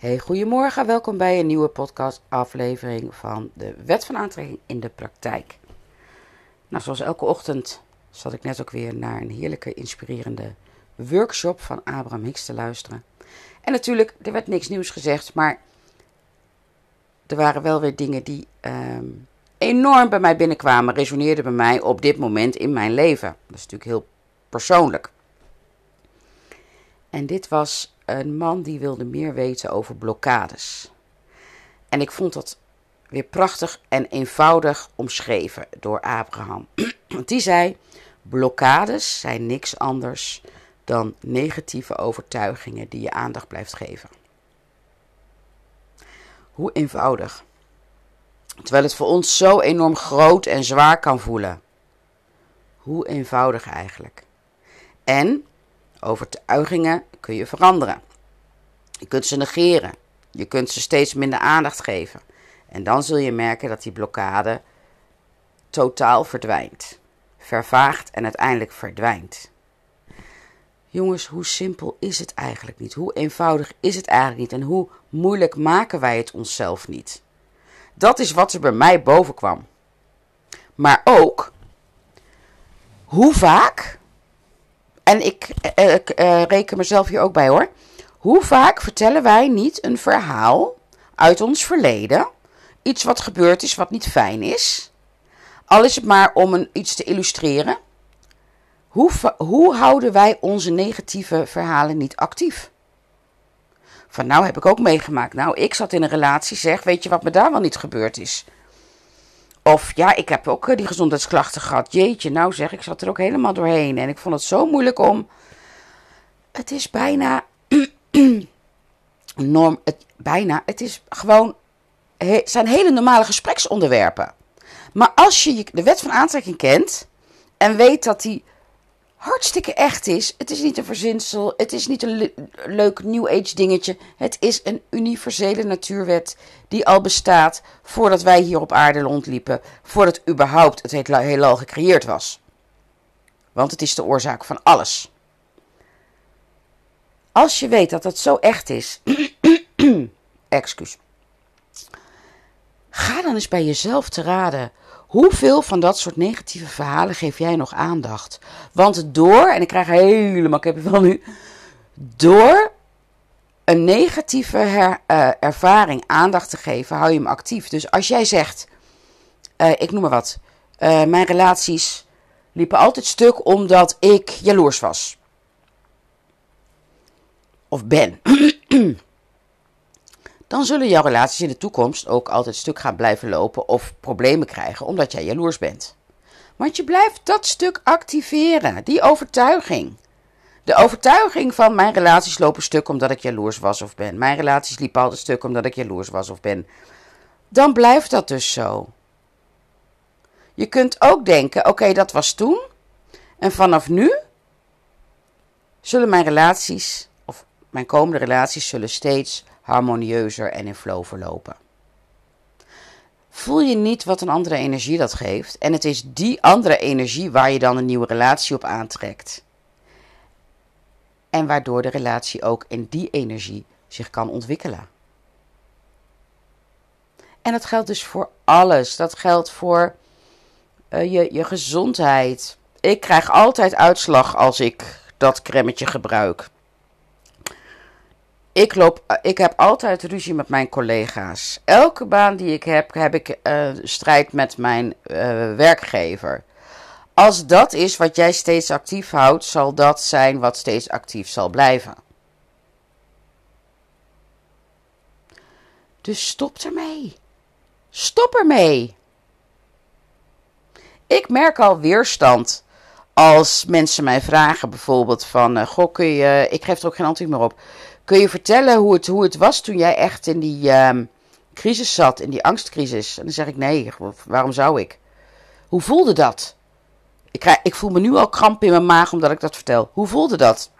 Hey, goedemorgen. Welkom bij een nieuwe podcast-aflevering van de Wet van Aantrekking in de Praktijk. Nou, zoals elke ochtend zat ik net ook weer naar een heerlijke, inspirerende workshop van Abraham Hicks te luisteren. En natuurlijk, er werd niks nieuws gezegd, maar er waren wel weer dingen die ehm, enorm bij mij binnenkwamen, resoneerden bij mij op dit moment in mijn leven. Dat is natuurlijk heel persoonlijk. En dit was een man die wilde meer weten over blokkades. En ik vond dat weer prachtig en eenvoudig omschreven door Abraham. Want die zei: blokkades zijn niks anders dan negatieve overtuigingen die je aandacht blijft geven. Hoe eenvoudig. Terwijl het voor ons zo enorm groot en zwaar kan voelen. Hoe eenvoudig eigenlijk. En overtuigingen kun je veranderen. Je kunt ze negeren. Je kunt ze steeds minder aandacht geven. En dan zul je merken dat die blokkade totaal verdwijnt. Vervaagt en uiteindelijk verdwijnt. Jongens, hoe simpel is het eigenlijk niet? Hoe eenvoudig is het eigenlijk niet? En hoe moeilijk maken wij het onszelf niet? Dat is wat er bij mij boven kwam. Maar ook, hoe vaak, en ik, eh, ik uh, reken mezelf hier ook bij hoor. Hoe vaak vertellen wij niet een verhaal uit ons verleden? Iets wat gebeurd is wat niet fijn is. Al is het maar om een, iets te illustreren. Hoe, hoe houden wij onze negatieve verhalen niet actief? Van nou heb ik ook meegemaakt. Nou, ik zat in een relatie, zeg, weet je wat me daar wel niet gebeurd is? Of ja, ik heb ook eh, die gezondheidsklachten gehad. Jeetje, nou zeg, ik zat er ook helemaal doorheen. En ik vond het zo moeilijk om. Het is bijna. norm. Het, bijna. Het is gewoon. Het zijn hele normale gespreksonderwerpen. Maar als je de wet van aantrekking kent. En weet dat die hartstikke echt is. Het is niet een verzinsel. Het is niet een leuk New Age dingetje. Het is een universele natuurwet die al bestaat voordat wij hier op aarde rondliepen. Voordat überhaupt het heelal gecreëerd was. Want het is de oorzaak van alles. Als je weet dat het zo echt is. excuus. Ga dan eens bij jezelf te raden Hoeveel van dat soort negatieve verhalen geef jij nog aandacht? Want door, en ik krijg helemaal, het wel nu, door een negatieve uh, ervaring aandacht te geven, hou je hem actief. Dus als jij zegt, uh, ik noem maar wat, uh, mijn relaties liepen altijd stuk omdat ik jaloers was. Of ben. dan zullen jouw relaties in de toekomst ook altijd stuk gaan blijven lopen of problemen krijgen omdat jij jaloers bent. Want je blijft dat stuk activeren, die overtuiging. De overtuiging van mijn relaties lopen stuk omdat ik jaloers was of ben. Mijn relaties liepen altijd stuk omdat ik jaloers was of ben. Dan blijft dat dus zo. Je kunt ook denken: oké, dat was toen. En vanaf nu zullen mijn relaties, of mijn komende relaties, zullen steeds harmonieuzer en in flow verlopen. Voel je niet wat een andere energie dat geeft? En het is die andere energie waar je dan een nieuwe relatie op aantrekt. En waardoor de relatie ook in die energie zich kan ontwikkelen. En dat geldt dus voor alles. Dat geldt voor uh, je, je gezondheid. Ik krijg altijd uitslag als ik dat cremmetje gebruik. Ik, loop, eh, ik heb altijd ruzie met mijn collega's. Elke baan die ik heb, heb ik uh, strijd met mijn uh, werkgever. Als dat is wat jij steeds actief houdt, zal dat zijn wat steeds actief zal blijven. Dus stop ermee. Stop ermee. Ik merk al weerstand als mensen mij vragen bijvoorbeeld van, goh, kun je, ik geef er ook geen antwoord meer op. Kun je vertellen hoe het, hoe het was toen jij echt in die um, crisis zat, in die angstcrisis? En dan zeg ik nee, waarom zou ik? Hoe voelde dat? Ik, krijg, ik voel me nu al kramp in mijn maag omdat ik dat vertel. Hoe voelde dat?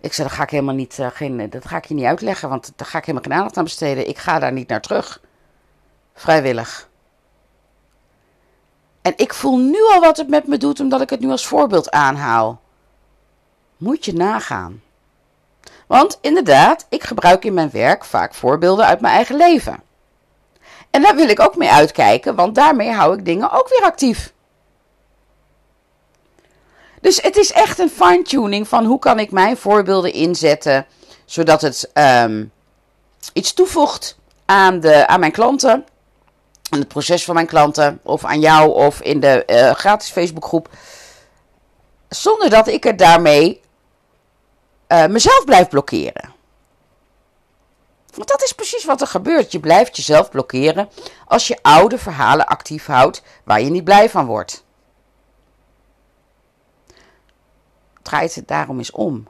Ik zei, dat ga ik helemaal niet, uh, geen, dat ga ik je niet uitleggen, want daar ga ik helemaal geen aandacht aan besteden. Ik ga daar niet naar terug. Vrijwillig. En ik voel nu al wat het met me doet, omdat ik het nu als voorbeeld aanhaal. Moet je nagaan. Want inderdaad, ik gebruik in mijn werk vaak voorbeelden uit mijn eigen leven. En daar wil ik ook mee uitkijken, want daarmee hou ik dingen ook weer actief. Dus het is echt een fine-tuning van hoe kan ik mijn voorbeelden inzetten, zodat het ehm, iets toevoegt aan, de, aan mijn klanten, aan het proces van mijn klanten, of aan jou of in de uh, gratis Facebookgroep, zonder dat ik er daarmee uh, mezelf blijf blokkeren. Want dat is precies wat er gebeurt. Je blijft jezelf blokkeren als je oude verhalen actief houdt waar je niet blij van wordt. Draait het daarom eens om.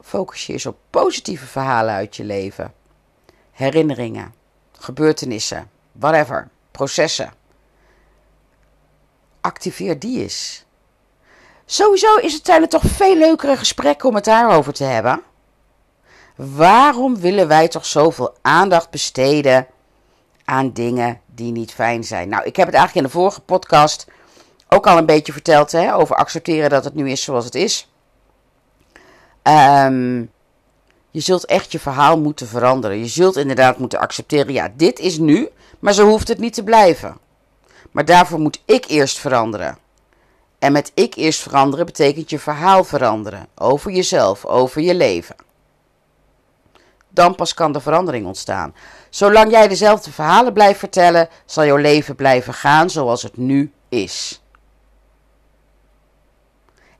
Focus je eens op positieve verhalen uit je leven. Herinneringen, gebeurtenissen, whatever, processen. Activeer die eens. Sowieso is het zijn toch veel leukere gesprekken om het daarover te hebben. Waarom willen wij toch zoveel aandacht besteden aan dingen die niet fijn zijn? Nou, ik heb het eigenlijk in de vorige podcast ook al een beetje verteld hè, over accepteren dat het nu is zoals het is. Um, je zult echt je verhaal moeten veranderen. Je zult inderdaad moeten accepteren, ja, dit is nu, maar zo hoeft het niet te blijven. Maar daarvoor moet ik eerst veranderen. En met ik eerst veranderen betekent je verhaal veranderen. Over jezelf, over je leven. Dan pas kan de verandering ontstaan. Zolang jij dezelfde verhalen blijft vertellen, zal jouw leven blijven gaan zoals het nu is.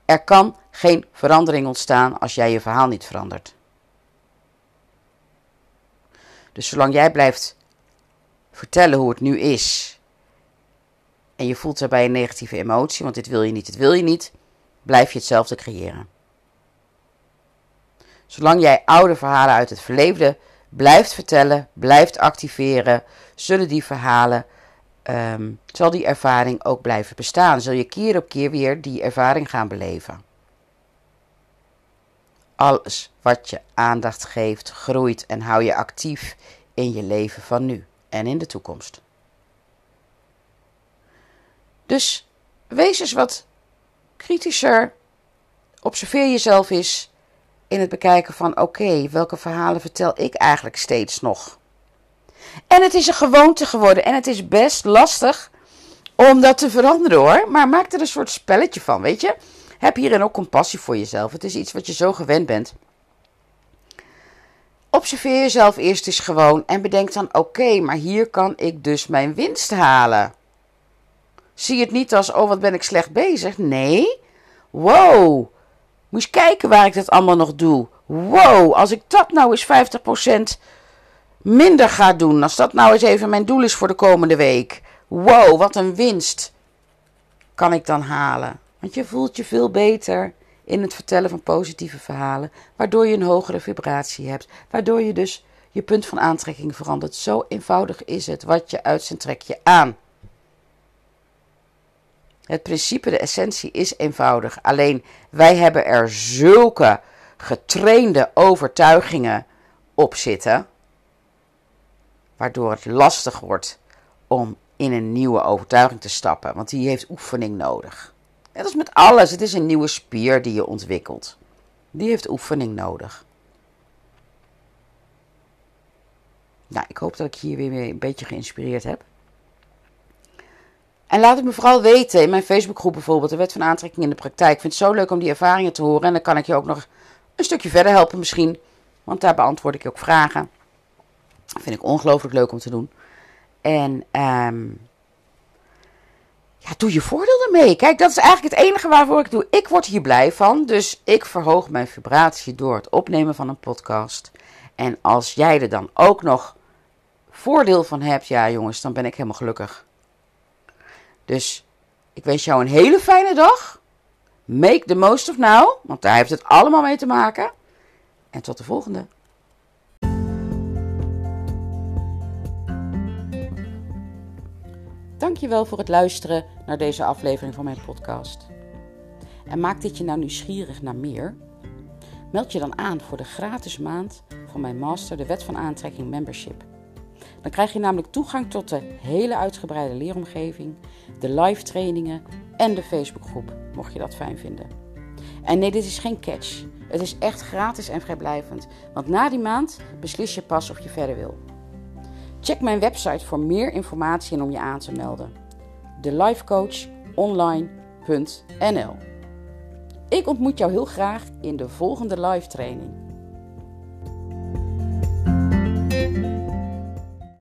Er kan geen verandering ontstaan als jij je verhaal niet verandert. Dus zolang jij blijft vertellen hoe het nu is. En je voelt daarbij een negatieve emotie, want dit wil je niet, dit wil je niet. Blijf je hetzelfde creëren. Zolang jij oude verhalen uit het verleden blijft vertellen, blijft activeren, zullen die verhalen, um, zal die ervaring ook blijven bestaan. Zul je keer op keer weer die ervaring gaan beleven. Alles wat je aandacht geeft, groeit en hou je actief in je leven van nu en in de toekomst. Dus wees eens wat kritischer. Observeer jezelf eens in het bekijken van: oké, welke verhalen vertel ik eigenlijk steeds nog? En het is een gewoonte geworden en het is best lastig om dat te veranderen hoor. Maar maak er een soort spelletje van, weet je? Heb hierin ook compassie voor jezelf. Het is iets wat je zo gewend bent. Observeer jezelf eerst eens gewoon en bedenk dan: oké, maar hier kan ik dus mijn winst halen. Zie het niet als: oh, wat ben ik slecht bezig. Nee. Wow. Moet je kijken waar ik dat allemaal nog doe. Wow, als ik dat nou eens 50% minder ga doen. Als dat nou eens even mijn doel is voor de komende week. Wow, wat een winst kan ik dan halen. Want je voelt je veel beter in het vertellen van positieve verhalen, waardoor je een hogere vibratie hebt, waardoor je dus je punt van aantrekking verandert. Zo eenvoudig is het. Wat je uitzendt, trek je aan. Het principe, de essentie is eenvoudig. Alleen wij hebben er zulke getrainde overtuigingen op zitten, waardoor het lastig wordt om in een nieuwe overtuiging te stappen, want die heeft oefening nodig. Net als met alles. Het is een nieuwe spier die je ontwikkelt. Die heeft oefening nodig. Nou, ik hoop dat ik hier weer een beetje geïnspireerd heb. En laat het me vooral weten in mijn Facebookgroep bijvoorbeeld, de wet van aantrekking in de praktijk. Ik vind het zo leuk om die ervaringen te horen. En dan kan ik je ook nog een stukje verder helpen misschien. Want daar beantwoord ik ook vragen. Dat vind ik ongelooflijk leuk om te doen. En um, ja, doe je voordeel ermee. Kijk, dat is eigenlijk het enige waarvoor ik doe. Ik word hier blij van, dus ik verhoog mijn vibratie door het opnemen van een podcast. En als jij er dan ook nog voordeel van hebt, ja jongens, dan ben ik helemaal gelukkig. Dus ik wens jou een hele fijne dag. Make the most of now, want daar heeft het allemaal mee te maken. En tot de volgende. Dankjewel voor het luisteren naar deze aflevering van mijn podcast. En maakt dit je nou nieuwsgierig naar meer? Meld je dan aan voor de gratis maand van mijn master de Wet van Aantrekking Membership. Dan krijg je namelijk toegang tot de hele uitgebreide leeromgeving, de live trainingen en de Facebookgroep, mocht je dat fijn vinden. En nee, dit is geen catch. Het is echt gratis en vrijblijvend. Want na die maand beslis je pas of je verder wil. Check mijn website voor meer informatie en om je aan te melden. thelifecoachonline.nl Ik ontmoet jou heel graag in de volgende live training.